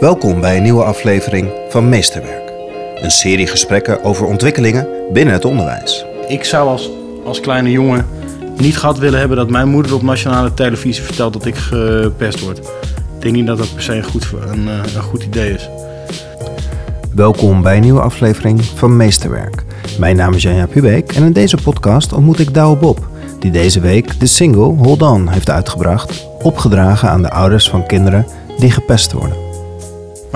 Welkom bij een nieuwe aflevering van Meesterwerk. Een serie gesprekken over ontwikkelingen binnen het onderwijs. Ik zou als, als kleine jongen niet gehad willen hebben dat mijn moeder op nationale televisie vertelt dat ik gepest word. Ik denk niet dat dat per se een goed, een, eh, een goed idee is. Welkom bij een nieuwe aflevering van Meesterwerk. Mijn naam is Janja Pubeek en in deze podcast ontmoet ik Douwe Bob, die deze week de single Hold On heeft uitgebracht, opgedragen aan de ouders van kinderen die gepest worden.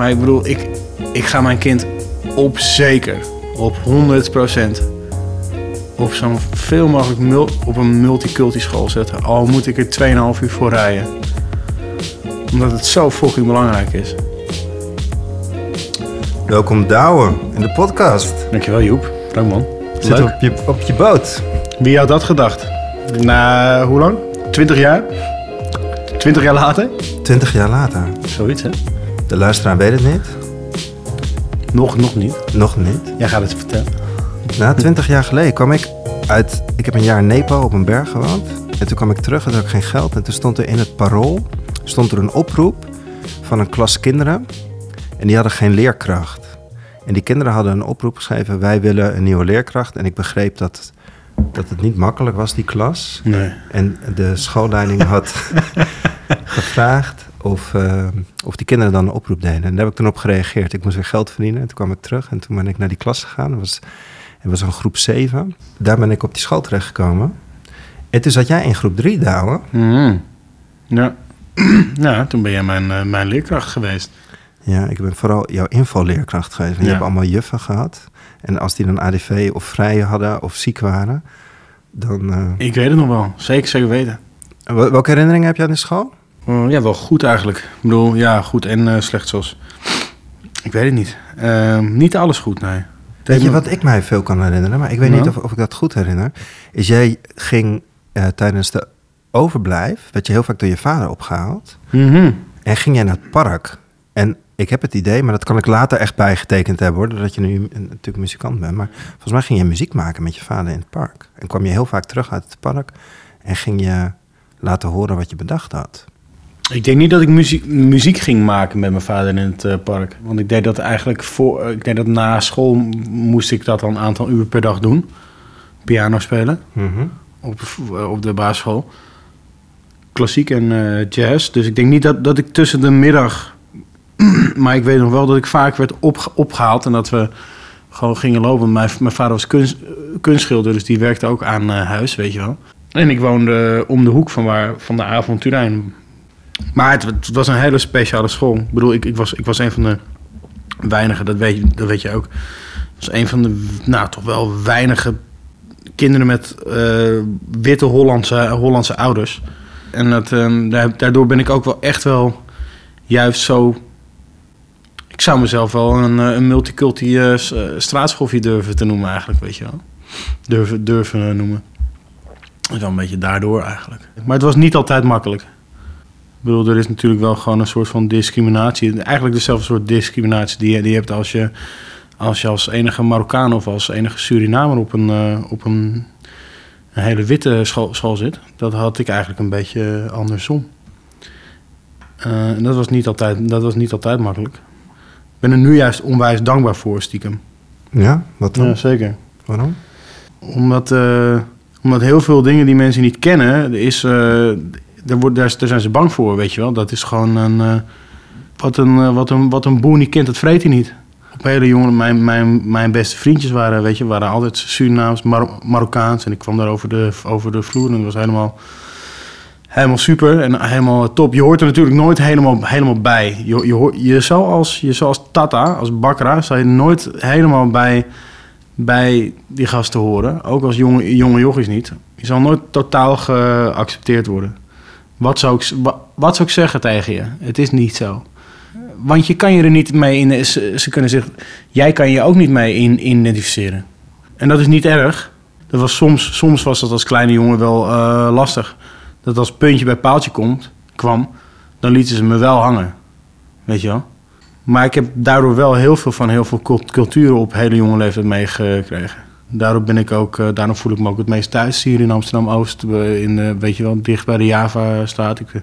Maar ik bedoel, ik, ik ga mijn kind op zeker, op 100% op zo'n veel mogelijk mul- op een multiculti school zetten. Al moet ik er 2,5 uur voor rijden. Omdat het zo fucking belangrijk is. Welkom Douwe in de podcast. Dankjewel Joep. Dank man. Zit Leuk. op je, op je boot. Wie had dat gedacht? Na hoe lang? 20 jaar? 20 jaar later? 20 jaar later. Zoiets hè? De luisteraar weet het niet. Nog, nog niet. Nog niet. Jij gaat het vertellen. Na 20 jaar geleden kwam ik uit. Ik heb een jaar in Nepal op een berg gewoond. En toen kwam ik terug en had ik geen geld. En toen stond er in het parool stond er een oproep van een klas kinderen. En die hadden geen leerkracht. En die kinderen hadden een oproep geschreven: Wij willen een nieuwe leerkracht. En ik begreep dat, dat het niet makkelijk was, die klas. Nee. En de schoolleiding had gevraagd of, eh, of die kinderen dan een oproep deden. En daar heb ik toen op gereageerd. Ik moest weer geld verdienen. En toen kwam ik terug en toen ben ik naar die klas gegaan. Het was, een groep 7. Daar ben ik op die school terechtgekomen. En toen zat jij in groep 3, Douwe. Mhm. Ja. ja, toen ben jij mijn, eh, mijn leerkracht geweest. Ja, ik ben vooral jouw invalleerkracht geweest. En je Ja. hebt allemaal juffen gehad. En als die dan ADV of vrije hadden of ziek waren, dan... eh, Ik weet het nog wel. Zeker, zeker weten. wel- welke herinneringen heb je aan de school? Oh, ja, wel goed eigenlijk. Ik bedoel, ja, goed en eh, slecht zoals. Ik weet het niet. Ehm, niet alles goed, nee. Weet je wat ik mij veel kan herinneren, maar ik weet Nou? niet of, of ik dat goed herinner. Is jij ging eh, tijdens de overblijf, werd je heel vaak door je vader opgehaald. Mhm. En ging jij naar het park. En ik heb het idee, maar dat kan ik later echt bijgetekend hebben hoor, doordat je nu natuurlijk muzikant bent. Maar volgens mij ging je muziek maken met je vader in het park. En kwam je heel vaak terug uit het park en ging je laten horen wat je bedacht had. Ik denk niet dat ik muziek, muziek ging maken met mijn vader in het eh, park. Want ik deed dat eigenlijk voor. Ik deed dat na school moest ik dat dan een aantal uur per dag doen. Piano spelen Mhm. op, op de basisschool. Klassiek en eh, jazz. Dus ik denk niet dat, dat ik tussen de middag. maar ik weet nog wel dat ik vaak werd opge- opgehaald en dat we gewoon gingen lopen. Mijn, mijn vader was kunst, eh, kunstschilder, dus die werkte ook aan eh, huis, weet je wel. En ik woonde om de hoek van, waar, van de avonturijn. Maar het, het was een hele speciale school. Ik bedoel, ik, ik, was, ik was een van de weinigen, dat weet, je, dat weet je ook. Ik was een van de, nou, toch wel weinige kinderen met eh, witte Hollandse, Hollandse ouders. En dat, ehm, daar- daardoor ben ik ook wel echt wel juist zo... Ik zou mezelf wel een, eh, een multiculti eh, durven te noemen eigenlijk, weet je wel. Durven, durven noemen. Wel een beetje daardoor eigenlijk. Maar het was niet altijd makkelijk. Ik bedoel, er is natuurlijk wel gewoon een soort van discriminatie. Eigenlijk dezelfde soort discriminatie die je, die je hebt als je, als je als enige Marokkaan of als enige Surinamer op een, eh, op een, een hele witte school, school zit. Dat had ik eigenlijk een beetje andersom. Eh, en dat was, niet altijd, dat was niet altijd makkelijk. Ik ben er nu juist onwijs dankbaar voor, stiekem. Ja, wat dan? Ja, zeker. Waarom? Omdat, eh, omdat heel veel dingen die mensen niet kennen, er, is, daar, zijn ze bang voor, weet je wel. Dat is gewoon een... eh, wat, een eh, wat, een, wat een boer kent, dat vreet hij niet. Op hele jongen, mijn, mijn, mijn beste vriendjes waren, weet je, waren altijd Surinaams, Mar Marokkaans. En ik kwam daar over de, over de vloer en dat was helemaal, helemaal super en helemaal top. Je hoort er natuurlijk nooit helemaal, helemaal bij. Je, je, je, zou als, je als Tata, als Bakra, zou je nooit helemaal bij bij die gasten horen. Ook als jonge, jonge jochies niet. Je zal nooit totaal geaccepteerd worden. Wat zou, ik, wa- wat zou ik zeggen tegen je? Het is niet zo. Want je kan je er niet mee in. Ze, ze kunnen zich. Jij kan je ook niet mee in, identificeren. En dat is niet erg. Dat was soms, soms was dat als kleine jongen wel eh, lastig. Dat als puntje bij paaltje komt, kwam, dan lieten ze me wel hangen. Weet je wel? Maar ik heb daardoor wel heel veel van heel veel cult- culturen op hele jonge leeftijd meegekregen. Daardoor ben ik ook, eh, daarom voel ik me ook het meest thuis hier in Amsterdam Oost. In, eh, weet je wel, dicht bij de Java staat. Ik, eh,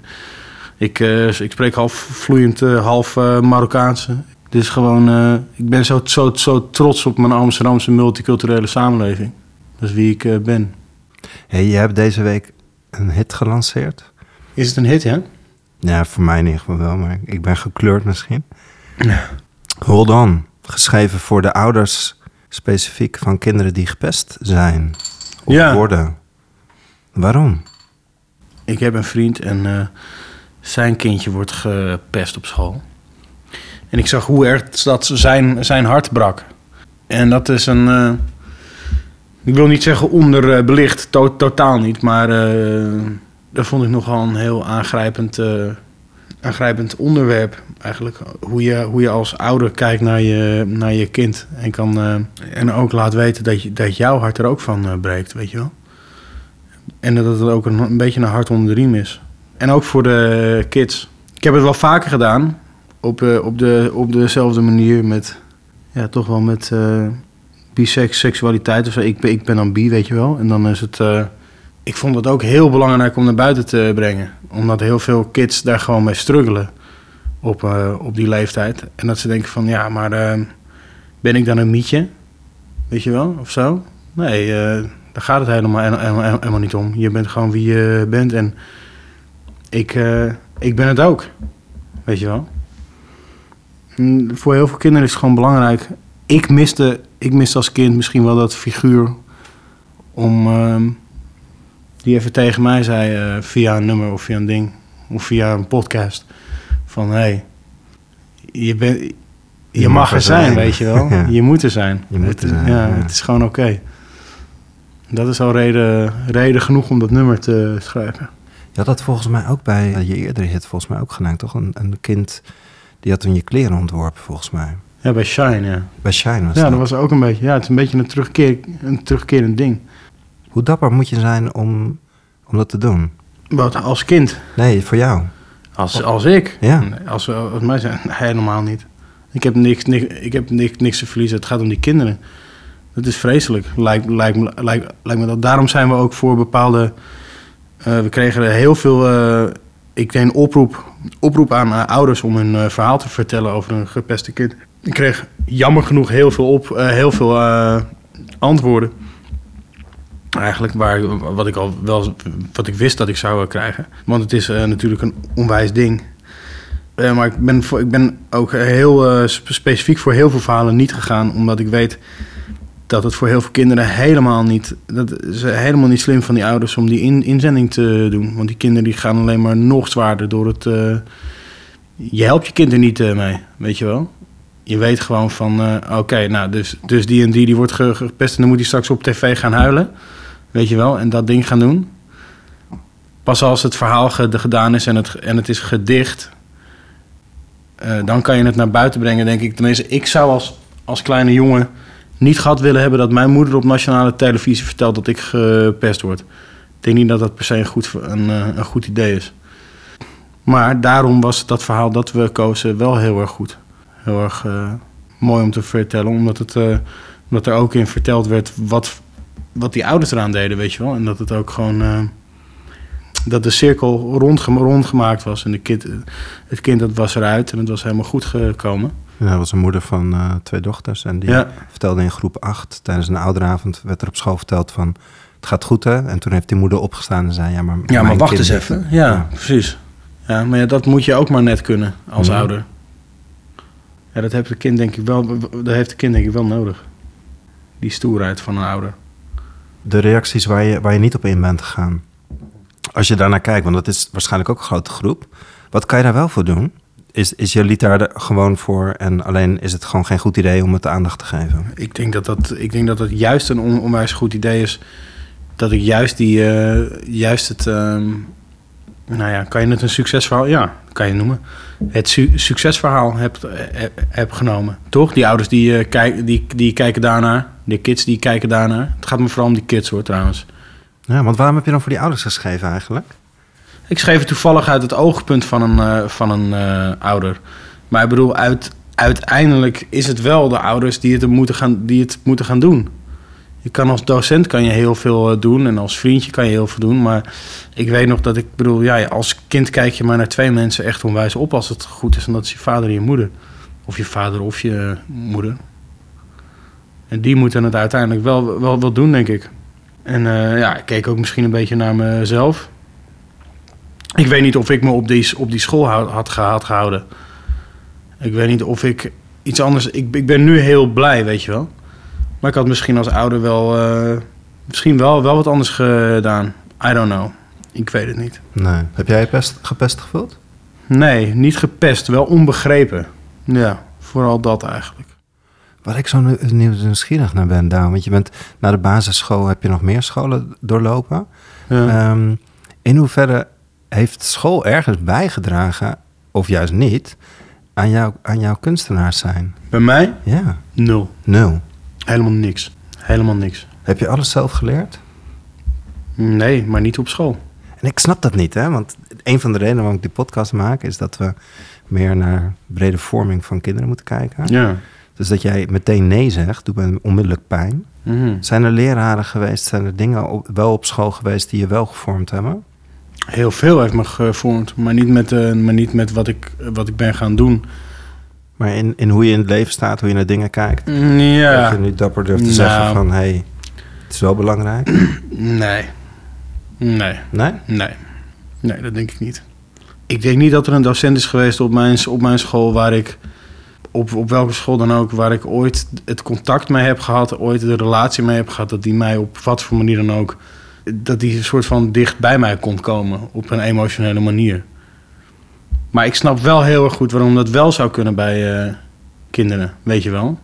Ik, ik spreek half vloeiend, half Marokkaans. Dit is gewoon, ik ben zo, zo, zo trots op mijn Amsterdamse multiculturele samenleving. Dat is wie ik ben. Hey, je hebt deze week een hit gelanceerd. Is het een hit, ja? Ja, voor mij in ieder geval wel, maar ik ben gekleurd misschien. Hold on. Geschreven voor de ouders specifiek van kinderen die gepest zijn. Of Ja. worden. Waarom? Ik heb een vriend en eh, zijn kindje wordt gepest op school. En ik zag hoe erg dat zijn, zijn hart brak. En dat is een. eh, ik wil niet zeggen onderbelicht, to- totaal niet. Maar eh, dat vond ik nogal een heel aangrijpend, aangrijpend onderwerp. Eigenlijk hoe je, hoe je als ouder kijkt naar je, naar je kind. En, kan, eh, en ook laat weten dat, je, dat jouw hart er ook van eh, breekt, weet je wel. En dat het ook een, een beetje een hart onder de riem is. En ook voor de kids. Ik heb het wel vaker gedaan. Op, eh, op, de, op dezelfde manier met... Ja, toch wel met biseksualiteit of zo. Ik, ik ben dan bi, weet je wel. En dan is het... ik vond het ook heel belangrijk om naar buiten te brengen. Omdat heel veel kids daar gewoon mee struggelen. Op, eh, op die leeftijd. En dat ze denken van... Ja, maar eh, ben ik dan een mietje? Weet je wel? Of zo? Nee, eh, daar gaat het helemaal, helemaal, helemaal niet om. Je bent gewoon wie je bent en ik, ik ben het ook. Weet je wel? Mm, Voor heel veel kinderen is het gewoon belangrijk. Ik miste, ik miste als kind misschien wel dat figuur om, ehm, die even tegen mij zei eh, via een nummer of via een ding of via een podcast. Van hey, je, bent je, mag er zijn, weet je wel. Ja. Je moet er zijn. Je moet er zijn, ja, ja. het is gewoon oké. Dat is al reden, reden genoeg om dat nummer te schrijven. Je had dat volgens mij ook bij eh, je eerdere hit volgens mij ook gedaan, toch? Een, een kind die had toen je kleren ontworpen, volgens mij. Ja, bij Shine, ja. Bij Shine was Ja, dat. dat was ook een beetje. Ja, het is een beetje een, terugkeer, een terugkerend ding. Hoe dapper moet je zijn om, om dat te doen? Wat als kind? Nee, voor jou. Als, als ik? Ja. Als, als mij zijn? Nee, helemaal niet. Ik heb, niks, niks, ik heb niks, niks te verliezen. Het gaat om die kinderen. Dat is vreselijk. Lijkt, lijkt, me, lijkt, lijkt me dat. Daarom zijn we ook voor bepaalde. eh, we kregen er heel veel. eh, ik deed een oproep, oproep aan eh, ouders om hun eh, verhaal te vertellen over een gepeste kind. Ik kreeg jammer genoeg heel veel, op, eh, heel veel eh, antwoorden. Eigenlijk waar, wat ik al wel wat ik wist dat ik zou eh, krijgen. Want het is eh, natuurlijk een onwijs ding. Eh, maar ik ben, voor, ik ben ook heel spe- specifiek voor heel veel verhalen niet gegaan. Omdat ik weet dat het voor heel veel kinderen helemaal niet... Dat is helemaal niet slim van die ouders om die in, inzending te doen. Want die kinderen die gaan alleen maar nog zwaarder door het... je helpt je kind er niet mee, weet je wel. Je weet gewoon van, eh, oké, nou, dus, dus die en die, die wordt ge- gepest... en dan moet hij straks op tv gaan huilen, weet je wel. En dat ding gaan doen. Pas als het verhaal ge- gedaan is en het, en het is gedicht... eh, dan kan je het naar buiten brengen, denk ik. Tenminste, ik zou als, als kleine jongen niet gehad willen hebben... dat mijn moeder op nationale televisie vertelt dat ik gepest word. Ik denk niet dat dat per se een goed, een, eh, een goed idee is. Maar daarom was dat verhaal dat we kozen wel heel erg goed. Heel erg eh, mooi om te vertellen. Omdat, het, eh, omdat er ook in verteld werd wat, wat die ouders eraan deden, weet je wel. En dat het ook gewoon... eh, dat de cirkel rondgema- rondgemaakt was. En de kind, het kind dat was eruit en het was helemaal goed gekomen. Ja, dat was een moeder van twee dochters. En die Ja. vertelde in groep 8, tijdens een ouderavond, werd er op school verteld van... Het gaat goed, hè? En toen heeft die moeder opgestaan en zei... Ja, maar, Ja, maar wacht eens even. Ja, precies. Ja, maar ja, dat moet je ook maar net kunnen als Mhm. ouder. Ja, dat heeft het kind denk ik wel, dat heeft het kind denk ik wel nodig. Die stoerheid van een ouder. De reacties waar je, waar je niet op in bent gegaan. Als je daarnaar kijkt, want dat is waarschijnlijk ook een grote groep. Wat kan je daar wel voor doen? Is, is je lied daar de- gewoon voor en alleen is het gewoon geen goed idee om het de aandacht te geven? Ik denk dat dat, ik denk dat het juist een on, onwijs goed idee is. Dat ik juist die, eh, juist het, ehm, nou ja, kan je het een succesverhaal? Ja, kan je noemen. Het su- succesverhaal heb, heb, heb genomen. Toch? Die ouders die, eh, kijk, die, die kijken daarnaar. De kids die kijken daarnaar. Het gaat me vooral om die kids hoor trouwens. Ja, want waarom heb je dan voor die ouders geschreven eigenlijk? Ik schreef het toevallig uit het oogpunt van een, eh, van een eh, ouder. Maar ik bedoel, uit, uiteindelijk is het wel de ouders die het, moeten gaan, die het moeten gaan doen. Je kan als docent kan je heel veel eh, doen en als vriendje kan je heel veel doen. Maar ik weet nog dat ik bedoel, ja, als kind kijk je maar naar twee mensen echt onwijs op als het goed is. En dat is je vader en je moeder. Of je vader of je moeder. En die moeten het uiteindelijk wel, wel, wel doen, denk ik. En eh, ja, ik keek ook misschien een beetje naar mezelf. Ik weet niet of ik me op die, op die school had, had, had gehouden. Ik weet niet of ik iets anders... Ik, ik ben nu heel blij, weet je wel. Maar ik had misschien als ouder wel... eh, misschien wel, wel wat anders gedaan. I don't know. Ik weet het niet. Nee. Heb jij je pest, gepest gevoeld? Nee, niet gepest. Wel onbegrepen. Ja, vooral dat eigenlijk. Waar ik zo nieuwsgierig naar ben, Daan. Want je bent na de basisschool, heb je nog meer scholen doorlopen. Ja. Ehm, in hoeverre heeft school ergens bijgedragen, of juist niet, aan, jou, aan jouw kunstenaars zijn? Bij mij? Ja, Nul. nul. Helemaal niks. Helemaal niks. Heb je alles zelf geleerd? Nee, maar niet op school. En ik snap dat niet, hè? Want een van de redenen waarom ik die podcast maak, is dat we meer naar brede vorming van kinderen moeten kijken. Ja. Dus dat jij meteen nee zegt, doet me onmiddellijk pijn. Mhm. Zijn er leraren geweest, zijn er dingen op, wel op school geweest die je wel gevormd hebben? Heel veel heeft me gevormd, maar niet met, eh, maar niet met wat, ik, wat ik ben gaan doen. Maar in, in hoe je in het leven staat, hoe je naar dingen kijkt. Dat Ja, je nu dapper durft te Nou. zeggen van, hé, hey, het is wel belangrijk. nee. Nee, Nee? nee. Nee, dat denk ik niet. Ik denk niet dat er een docent is geweest op mijn, op mijn school waar ik, op, op welke school dan ook, waar ik ooit het contact mee heb gehad, ooit de relatie mee heb gehad, dat die mij op wat voor manier dan ook, dat die een soort van dicht bij mij kon komen op een emotionele manier. Maar ik snap wel heel erg goed waarom dat wel zou kunnen bij eh, kinderen, weet je wel.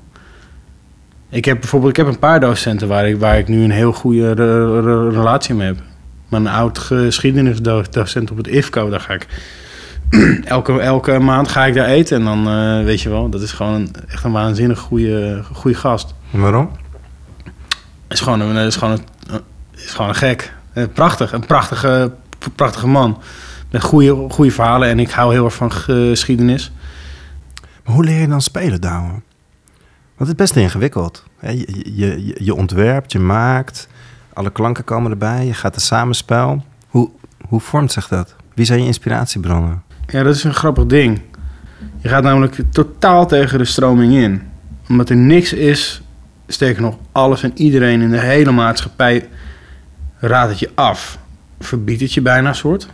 Ik heb bijvoorbeeld ik heb een paar docenten waar ik, waar ik nu een heel goede re- re- relatie mee heb. Mijn oud geschiedenisdocent op het IFCO, daar ga ik elke, elke maand ga ik daar eten. En dan eh, weet je wel, dat is gewoon een, echt een waanzinnig goede, goede gast. Waarom? Is gewoon een, is gewoon een, is gewoon een gek. Eh, Prachtig, een prachtige, prachtige man. Met goede, goede verhalen en ik hou heel erg van geschiedenis. Maar hoe leer je dan spelen, Douwe? Want het is best ingewikkeld. Je, je, je, je ontwerpt, je maakt, alle klanken komen erbij, je gaat een samenspel. Hoe, hoe vormt zich dat? Wie zijn je inspiratiebronnen? Ja, dat is een grappig ding. Je gaat namelijk totaal tegen de stroming in. Omdat er niks is, sterker nog, alles en iedereen in de hele maatschappij raadt het je af. Verbiedt het je bijna soort.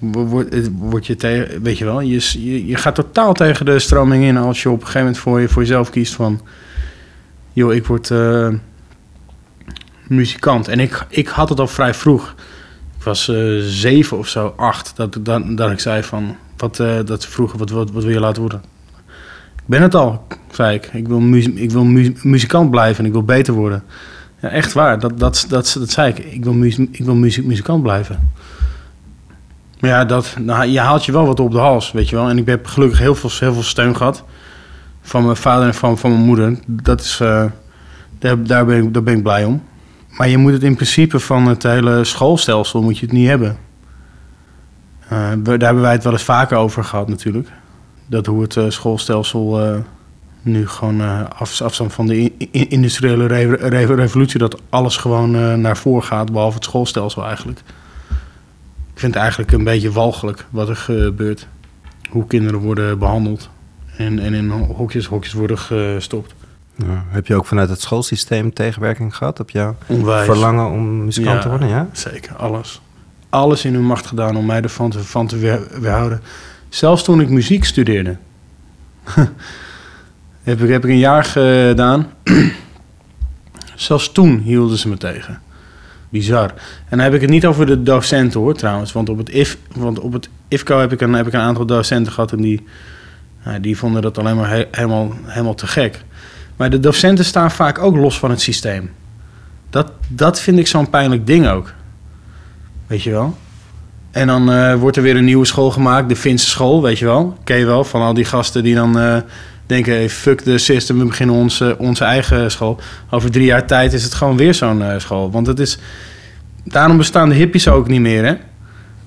Wo- Wordt het- wordt je tegen, weet je wel, je, je, gaat totaal tegen de stroming in als je op een gegeven moment voor, je, voor jezelf kiest van, joh, ik word eh, muzikant. En ik, ik had het al vrij vroeg. Ik was eh, zeven of zo, acht, dat, dat, dat ik zei van, wat, eh, dat ze vroegen, wat, wat, wat wil je laten worden? Ik ben het al, zei ik. Ik wil, ik wil mu muzikant blijven en ik wil beter worden. Ja, echt waar, dat, dat, dat, dat, zei ik. Ik wil, ik wil muzikant blijven. Maar ja, dat, nou, je haalt je wel wat op de hals, weet je wel. En ik heb gelukkig heel veel, heel veel steun gehad. Van mijn vader en van, van mijn moeder. Dat is, eh, daar, ben ik, daar ben ik blij om. Maar je moet het in principe van het hele schoolstelsel moet je het niet hebben. Eh, daar hebben wij het wel eens vaker over gehad natuurlijk. Dat hoe het eh, schoolstelsel nu gewoon af, afstand van de industriële re- re- revolutie... dat alles gewoon naar voren gaat, behalve het schoolstelsel eigenlijk. Ik vind het eigenlijk een beetje walgelijk wat er gebeurt. Hoe kinderen worden behandeld en, en in hokjes, hokjes worden gestopt. Ja, heb je ook vanuit het schoolsysteem tegenwerking gehad op jouw Onwijs. verlangen om muzikant Ja. te worden? Ja? Zeker, alles. Alles in hun macht gedaan om mij ervan te, van te weer- weerhouden. Zelfs toen ik muziek studeerde. heb, ik, heb ik een jaar gedaan. Zelfs toen hielden ze me tegen. Bizar. En dan heb ik het niet over de docenten hoor trouwens. Want op het, IF, want op het IFCO heb ik, een, heb ik een aantal docenten gehad... en die, nou, die vonden dat alleen maar he- helemaal, helemaal te gek. Maar de docenten staan vaak ook los van het systeem. Dat, dat vind ik zo'n pijnlijk ding ook. Weet je wel? En dan eh, wordt er weer een nieuwe school gemaakt, de Finse school, weet je wel? Ken je wel, van al die gasten die dan eh, denken... Hey, fuck de system, we beginnen onze, onze eigen school. Over drie jaar tijd is het gewoon weer zo'n eh, school. Want het is... Daarom bestaan de hippies ook niet meer, hè?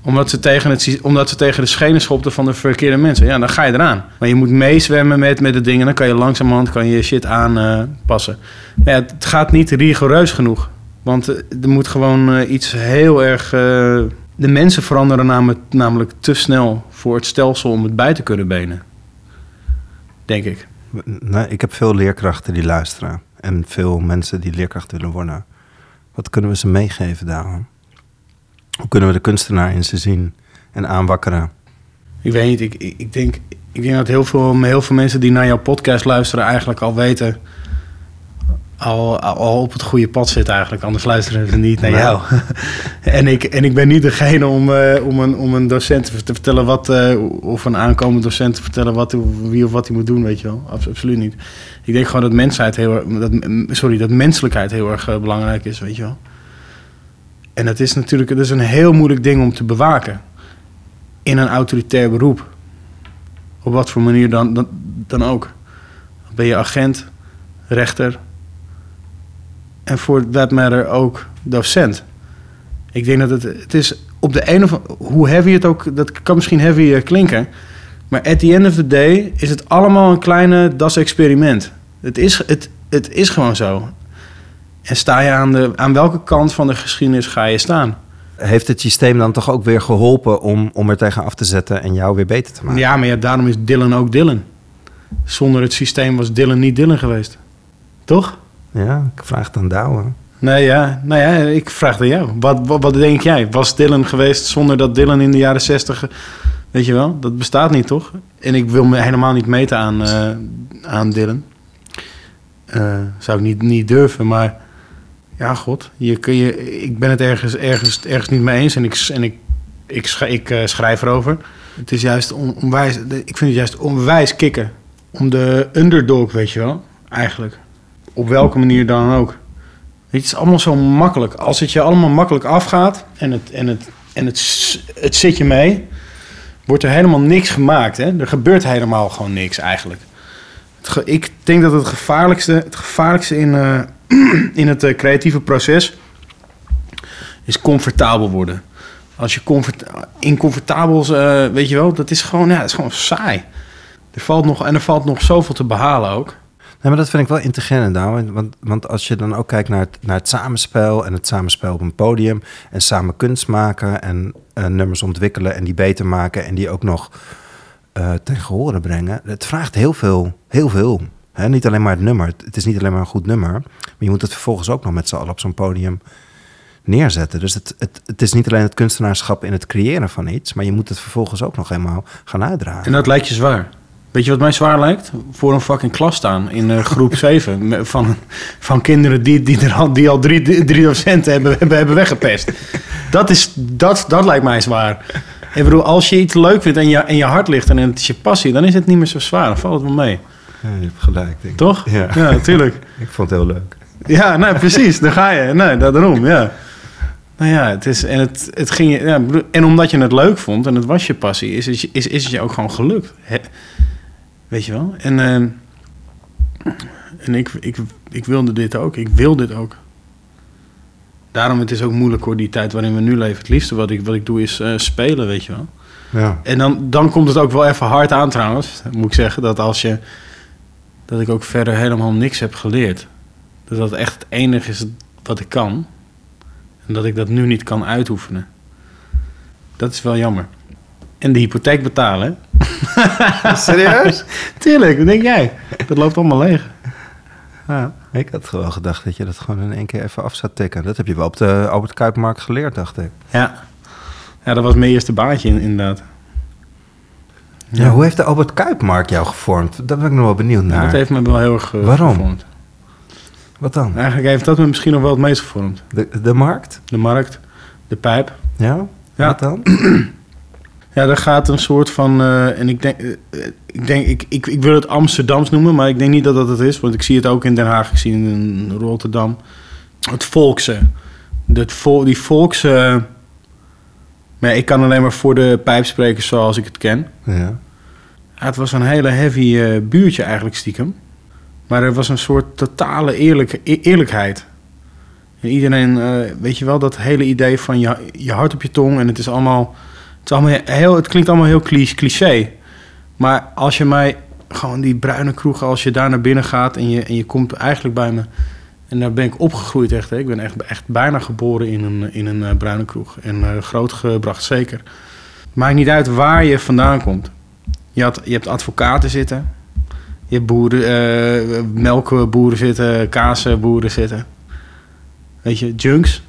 Omdat ze, tegen het, omdat ze tegen de schenen schopten van de verkeerde mensen. Ja, dan ga je eraan. Maar je moet meezwemmen met, met de dingen. Dan kan je langzamerhand kan je shit aanpassen. Maar ja, het gaat niet rigoureus genoeg. Want eh, er moet gewoon eh, iets heel erg... eh, de mensen veranderen namelijk, namelijk te snel voor het stelsel om het bij te kunnen benen. Denk ik. Nee, ik heb veel leerkrachten die luisteren. En veel mensen die leerkracht willen worden. Wat kunnen we ze meegeven daarom? Hoe kunnen we de kunstenaar in ze zien en aanwakkeren? Ik weet niet, ik, ik, ik denk, ik denk dat heel veel, heel veel mensen die naar jouw podcast luisteren eigenlijk al weten... Al, al op het goede pad zitten eigenlijk, anders luisteren ze niet naar jou. en, ik, en ik ben niet degene om, eh, om, een, om een docent te te vertellen wat... eh, of een aankomend docent te vertellen wat, wie of wat hij moet doen, weet je wel. Abs- absoluut niet. Ik denk gewoon dat mensheid heel erg... Dat, sorry, dat menselijkheid heel erg eh, belangrijk is, weet je wel. En dat is natuurlijk dat is een heel moeilijk ding om te bewaken in een autoritair beroep. Op wat voor manier dan, dan, dan ook. Ben je agent, rechter en voor that matter ook docent. Ik denk dat het, het is op de een of hoe heavy het ook, dat kan misschien heavy eh, klinken, maar at the end of the day is het allemaal een kleine das-experiment. Het is, het, het is gewoon zo. En sta je aan, de, aan welke kant van de geschiedenis ga je staan? Heeft het systeem dan toch ook weer geholpen om, om er tegen af te zetten en jou weer beter te maken? Ja, maar ja, daarom is Dylan ook Dylan. Zonder het systeem was Dylan niet Dylan geweest. Toch? Ja, ik vraag het aan Douwe. Nee, ja, nou ja, ik vraag het aan jou. Wat, wat, denk jij? Was Dylan geweest zonder dat Dylan in de jaren zestig... Weet je wel, dat bestaat niet, toch? En ik wil me helemaal niet meten aan, eh, aan Dylan. Eh, zou ik niet, niet durven, maar... Ja, god, je, kun je, ik ben het ergens, ergens, ergens niet mee eens en ik, en ik, ik, ik eh, schrijf erover. Het is juist on- onwijs, ik vind het juist onwijs kicken. Om de underdog, weet je wel, eigenlijk. Op welke manier dan ook. Het is allemaal zo makkelijk. Als het je allemaal makkelijk afgaat en het, en het, en het, het zit je mee, wordt er helemaal niks gemaakt. Hè? Er gebeurt helemaal gewoon niks eigenlijk. Ik denk dat het gevaarlijkste, het gevaarlijkste in, eh, in het eh, creatieve proces is comfortabel worden. Als je comfort, incomfortabel, eh weet je wel, dat is gewoon, ja, dat is gewoon saai. Er valt nog, en er valt nog zoveel te behalen ook. Maar dat vind ik wel integrerend, Douwe. Want, want als je dan ook kijkt naar het, naar het samenspel... en het samenspel op een podium... en samen kunst maken en eh, nummers ontwikkelen... en die beter maken en die ook nog eh ten gehore brengen... het vraagt heel veel, heel veel. Hè, niet alleen maar het nummer. Het, het is niet alleen maar een goed nummer... maar je moet het vervolgens ook nog met z'n allen op zo'n podium neerzetten. Dus het, het, het is niet alleen het kunstenaarschap in het creëren van iets... maar je moet het vervolgens ook nog helemaal gaan uitdragen. En dat lijkt je zwaar. Weet je wat mij zwaar lijkt? Voor een fucking klas staan in eh, groep 7. me- Van, van kinderen die, die, er al, die al drie, drie docenten hebben, hebben, hebben weggepest. Dat, is, dat, dat lijkt mij zwaar. Ik bedoel, als je iets leuk vindt en je, en je hart ligt en het is je passie, dan is het niet meer zo zwaar. Dan valt het wel mee. Ja, je hebt gelijk, denk ik. Toch? Ja. ja natuurlijk. Ik vond het heel leuk. Ja, nee, precies. Daar ga je. Nee, daarom, ja. Nou ja, het is, en, het, het ging, ja, en omdat je het leuk vond en het was je passie, is het, je- is, is het je ook gewoon gelukt. Weet je wel? En, ehm, en ik, ik, ik wilde dit ook. Ik wil dit ook. Daarom het is ook moeilijk hoor, die tijd waarin we nu leven. Het liefste wat ik, wat ik doe is eh, spelen, weet je wel. Ja. En dan, dan komt het ook wel even hard aan trouwens, moet ik zeggen. Dat als je, dat ik ook verder helemaal niks heb geleerd. Dat dat echt het enige is wat ik kan. En dat ik dat nu niet kan uitoefenen. Dat is wel jammer. En de hypotheek betalen? Serieus? Tuurlijk, wat denk jij? Dat loopt allemaal leeg. Ja. Ik had gewoon gedacht dat je dat gewoon in één keer even af zou tikken. Dat heb je wel op de Albert Kuipmarkt geleerd, dacht ik. Ja. ja, dat was mijn eerste baantje in- inderdaad. Ja. hoe heeft de Albert Kuipmarkt jou gevormd? Daar ben ik nog wel benieuwd Ja, naar. dat heeft me wel heel erg eh, Waarom? gevormd. Wat dan? Eigenlijk heeft dat me misschien nog wel het meest gevormd. De, de markt? De markt, de pijp. Ja? Ja. Wat dan? Ja, daar gaat een soort van. eh, en ik denk, eh, eh, ik, denk ik, ik, ik wil het Amsterdams noemen, maar ik denk niet dat dat het is. Want ik zie het ook in Den Haag, ik zie het in Rotterdam. Het volkse. Dat vol, die volkse. Maar ik kan alleen maar voor de pijp spreken zoals ik het ken. Ja. Ja, het was een hele heavy buurtje eigenlijk stiekem. Maar er was een soort totale eerlijke, eerlijkheid. En iedereen, weet je wel, dat hele idee van je, je hart op je tong en het is allemaal Het, het klinkt allemaal heel cli- cliché. Maar als je mij gewoon die bruine kroeg, als je daar naar binnen gaat en je, en je komt eigenlijk bij me. En daar ben ik opgegroeid echt. Hè. Ik ben echt, echt bijna geboren in een, in een eh, bruine kroeg. En eh, grootgebracht zeker. Maakt niet uit waar je vandaan komt. Je, had, je hebt advocaten zitten. Je hebt boeren, eh, melkboeren zitten, kaasboeren zitten. Weet je, junks.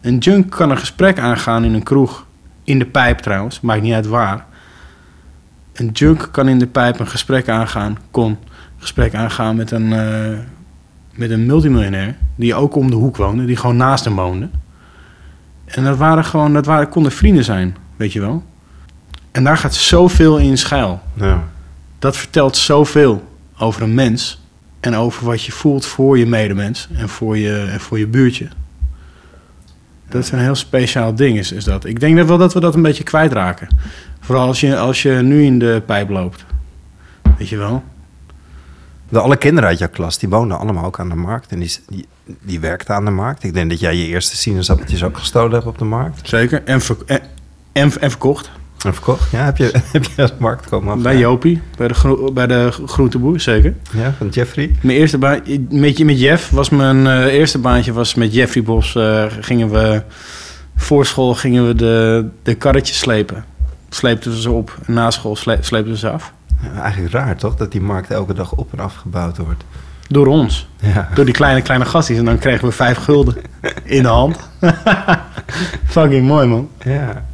Een junk kan een gesprek aangaan in een kroeg. In de pijp trouwens, maakt niet uit waar. Een junk kan in de pijp een gesprek aangaan, kon een gesprek aangaan met een, eh, met een multimiljonair. Die ook om de hoek woonde, die gewoon naast hem woonde. En dat waren gewoon, dat waren, konden vrienden zijn, weet je wel. En daar gaat zoveel in schuil. Ja. Dat vertelt zoveel over een mens. En over wat je voelt voor je medemens en voor je, en voor je buurtje. Dat is een heel speciaal ding, is, is dat. Ik denk dat wel dat we dat een beetje kwijtraken. Vooral als je, als je nu in de pijp loopt. Weet je wel? De alle kinderen uit jouw klas, die woonden allemaal ook aan de markt. En die, die, die werkten aan de markt. Ik denk dat jij je eerste sinaasappeltjes ook gestolen hebt op de markt. Zeker. En, ver- en, en, en verkocht. En verkocht. Ja, heb je, heb je markt komen af? Bij Jopie, bij de, gro- bij de groenteboer, zeker. Ja, van Jeffrey. Mijn eerste baan, met, met Jeff was mijn eh, eerste baantje was met Jeffrey Bos. eh, gingen we voor school gingen we de, de karretjes slepen. Sleepten we ze op. En na school sle, sleepten we ze af. Ja, eigenlijk raar toch, dat die markt elke dag op en afgebouwd wordt. Door ons. Ja. Door die kleine, kleine gastjes. En dan kregen we vijf gulden in de hand. Fucking mooi, man. Ja.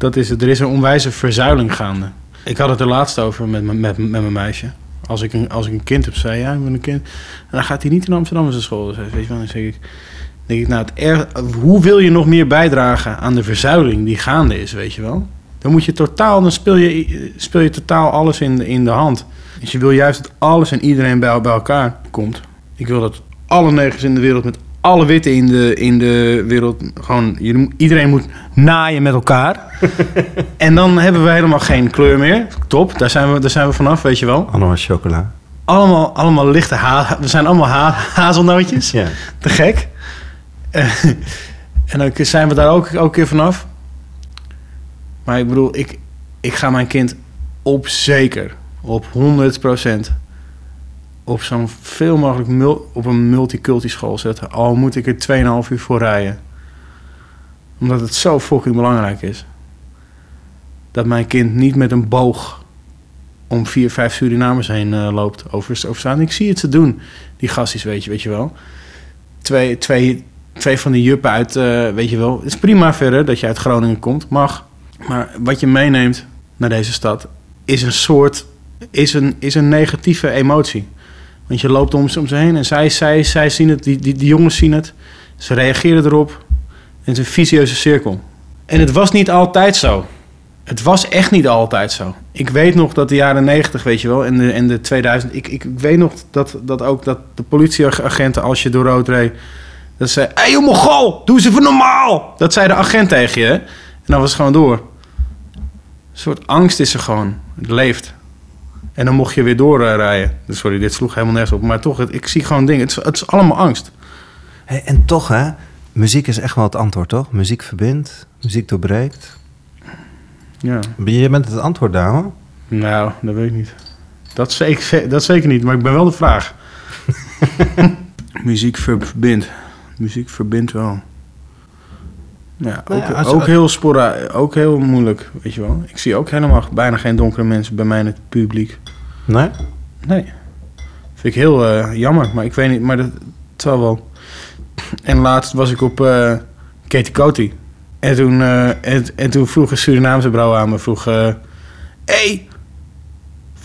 Dat is het. Er is een onwijze verzuiling gaande. Ik had het er laatst over met, met, met mijn meisje. Als ik, een, als ik een kind heb, zei ja, ik ben een kind. En dan gaat hij niet in Amsterdam naar school. Weet je wel, dan zeg ik, denk ik nou, het hoe wil je nog meer bijdragen aan de verzuiling die gaande is, weet je wel? Dan moet je totaal, dan speel je, speel je totaal alles in de, in de hand. Dus je wil juist dat alles en iedereen bij, bij elkaar komt. Ik wil dat alle negers in de wereld met alle witte in de, in de wereld gewoon... Je, iedereen moet naaien met elkaar. en dan hebben we helemaal geen kleur meer. Top, daar zijn we, daar zijn we vanaf, weet je wel. Allemaal chocola. Allemaal, allemaal lichte ha We zijn allemaal ha hazelnootjes. Ja. Te gek. Eh, en dan zijn we daar ook, ook weer vanaf. Maar ik bedoel, ik, ik ga mijn kind op zeker, op 100% op zo'n veel mogelijk op een multiculti school zetten. Al moet ik er 2,5 uur voor rijden. Omdat het zo fucking belangrijk is. Dat mijn kind niet met een boog om vier, vijf Surinamers heen eh, loopt over, over straat. En Ik zie het ze doen, die gasties, weet je, weet je wel. Twee, twee, twee van die juppen uit, eh, weet je wel. Het is prima verder dat je uit Groningen komt, mag. Maar wat je meeneemt naar deze stad is een soort, is een, is een negatieve emotie. Want je loopt om, ze- om ze heen en zij, zij, zij zien het, die, die, die jongens zien het. Ze reageren erop. En het is een vicieuze cirkel. En het was niet altijd zo. Het was echt niet altijd zo. Ik weet nog dat de jaren 90, weet je wel, en de, en de 2000. Ik, ik weet nog dat, dat ook dat de politieagenten, als je door rood reed, dat zei: Hé, hey, Mongool, doe eens even normaal. Dat zei de agent tegen je. En dan was het gewoon door. Een soort angst is er gewoon. Het leeft. En dan mocht je weer doorrijden. Sorry, dit sloeg helemaal nergens op. Maar toch, het, ik zie gewoon dingen. Het is, het is allemaal angst. Hey, en toch, hè, muziek is echt wel het antwoord, toch? Muziek verbindt, muziek doorbreekt. Ja. Je bent het antwoord, dame. Nou, dat weet ik niet. Dat zeker, dat zeker niet, maar ik ben wel de vraag. Muziek ver- verbindt. Muziek verbindt wel. Ja, Nou ook, ja, ook heel spora, ook heel moeilijk, weet je wel. Ik zie ook helemaal bijna geen donkere mensen bij mij in het publiek. Nee? Nee. Vind ik heel eh, jammer, maar ik weet niet, maar dat het zal wel. En laatst was ik op eh Katie Coty. En toen, eh, en, en toen vroeg een Surinaamse vrouw aan me, vroeg... Hé, hey,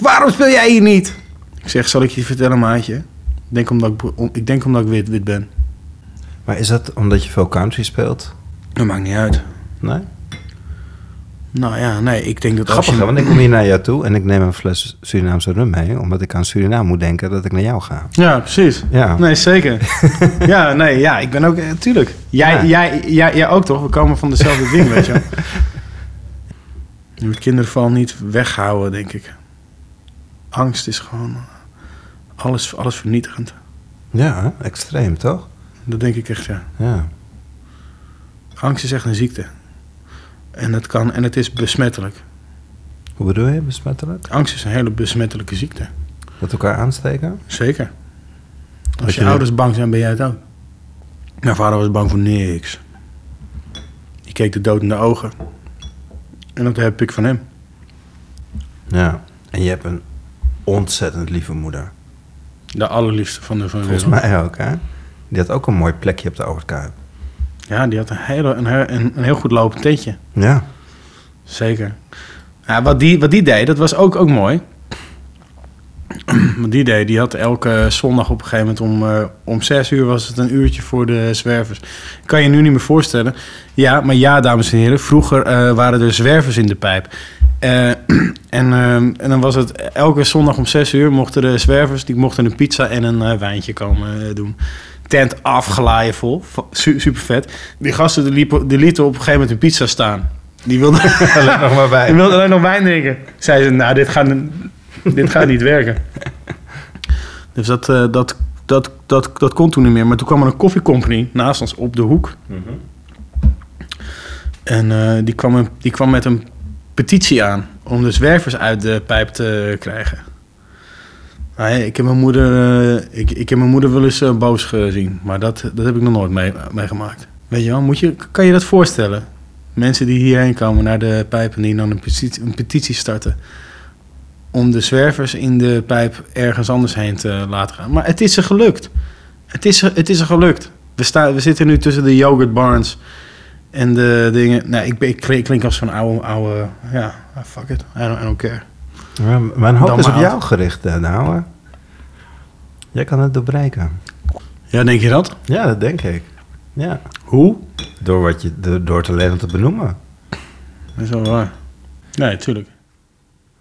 waarom speel jij hier niet? Ik zeg, zal ik je vertellen, maatje? Ik denk omdat ik, om- ik, denk omdat ik wit, wit ben. Maar is dat omdat je veel country speelt? Dat maakt niet uit. Nee? Nou ja, nee, ik denk dat Grappig, je... want ik kom hier naar jou toe en ik neem een fles Surinaamse rum mee, omdat ik aan Suriname moet denken dat ik naar jou ga. Ja, precies. Ja. Nee, zeker. ja, nee, ja, ik ben ook, eh, tuurlijk. Jij, Ja. jij, jij, jij ook toch? We komen van dezelfde ding, weet je wel. Je moet kinderen vooral niet weghouden, denk ik. Angst is gewoon alles, alles vernietigend. Ja, extreem, toch? Dat denk ik echt, ja. Ja. Angst is echt een ziekte. En het, kan, en het is besmettelijk. Hoe bedoel je, besmettelijk? Angst is een hele besmettelijke ziekte. Dat elkaar aansteken? Zeker. Als je, je- ouders bang zijn, ben jij het ook. Mijn vader was bang voor niks. Die keek de dood in de ogen. En dat heb ik van hem. Ja. En je hebt een ontzettend lieve moeder. De allerliefste van de, van Volgens mij ook, hè? Die had ook een mooi plekje op de Overkuip. Ja, die had een, hele, een, een, een heel goed lopend tentje. Ja. Zeker. Ja, wat, die, wat die deed, dat was ook, ook mooi. wat die deed, die had elke zondag op een gegeven moment om, eh, om zes uur was het een uurtje voor de zwervers. Kan je nu niet meer voorstellen. Ja, maar ja, dames en heren, vroeger eh, waren er zwervers in de pijp. Eh, en, en dan was het elke zondag om zes uur mochten de zwervers die mochten een pizza en een wijntje komen doen. Tent afgelaaien vol, super vet. Die gasten die, liepen, die lieten op een gegeven moment een pizza staan. Die wilden Let nog maar bij. ik wilde alleen nog wijn drinken. Zei ze, nou, dit gaat, dit gaat niet werken. Dus dat, eh, dat, dat, dat, dat kon toen niet meer. Maar toen kwam er een koffiecompany naast ons op de hoek. En eh, die, kwam een, die kwam met een petitie aan om de zwervers uit de pijp te krijgen. Nou, ik, heb mijn moeder, eh, ik, ik heb mijn moeder wel eens eh, boos gezien, maar dat, dat heb ik nog nooit mee, meegemaakt. Weet je wel, moet je, kan je dat voorstellen? Mensen die hierheen komen naar de pijp en die dan een petitie, een petitie starten. Om de zwervers in de pijp ergens anders heen te laten gaan. Maar het is ze gelukt. Het is, het is er gelukt. We, staan, we zitten nu tussen de yogurt barns en de dingen. Nou, ik, klink, als zo'n oude, oude. Ja, fuck it. I don't, I don't care. Mijn hoop is op jou gericht, nou. Jij kan het doorbreken. Ja, denk je dat? Ja, dat denk ik. Ja. Hoe? Door, wat je, door, door te leren te benoemen. Dat is wel waar. Nee, tuurlijk.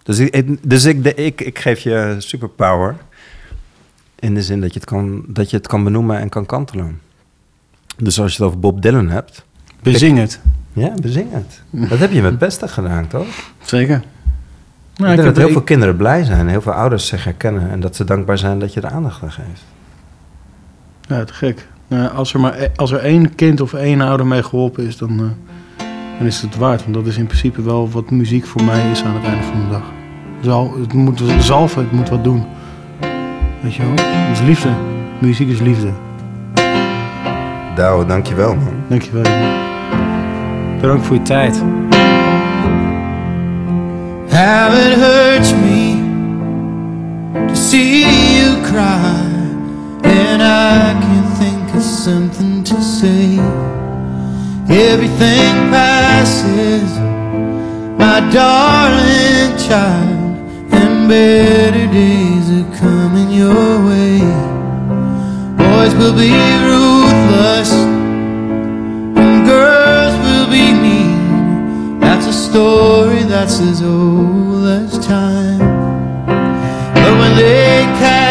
Dus, ik, dus ik, ik, ik geef je superpower. In de zin dat je, het kan, dat je het kan benoemen en kan kantelen. Dus als je het over Bob Dylan hebt. Bezing het. Ja, bezing het. Dat heb je met pesten gedaan, toch? Zeker. Nou, ik denk dat heel veel kinderen blij zijn. Heel veel ouders zich herkennen. En dat ze dankbaar zijn dat je er aandacht aan geeft. Ja, te gek. Nou, als, er maar, als er één kind of één ouder mee geholpen is, dan, eh, dan is het waard. Want dat is in principe wel wat muziek voor mij is aan het einde van de dag. Zal, het moet zalven, het moet wat doen. Weet je wel? Het is liefde. Muziek is liefde. Douwe, dankjewel man. Dankjewel. jongen. Bedankt voor je tijd. How it hurts me to see you cry, and I can't think of something to say. Everything passes, my darling child, and better days are coming your way. Boys will be ruthless, and girls. That's a story that's as old as time. But when they catch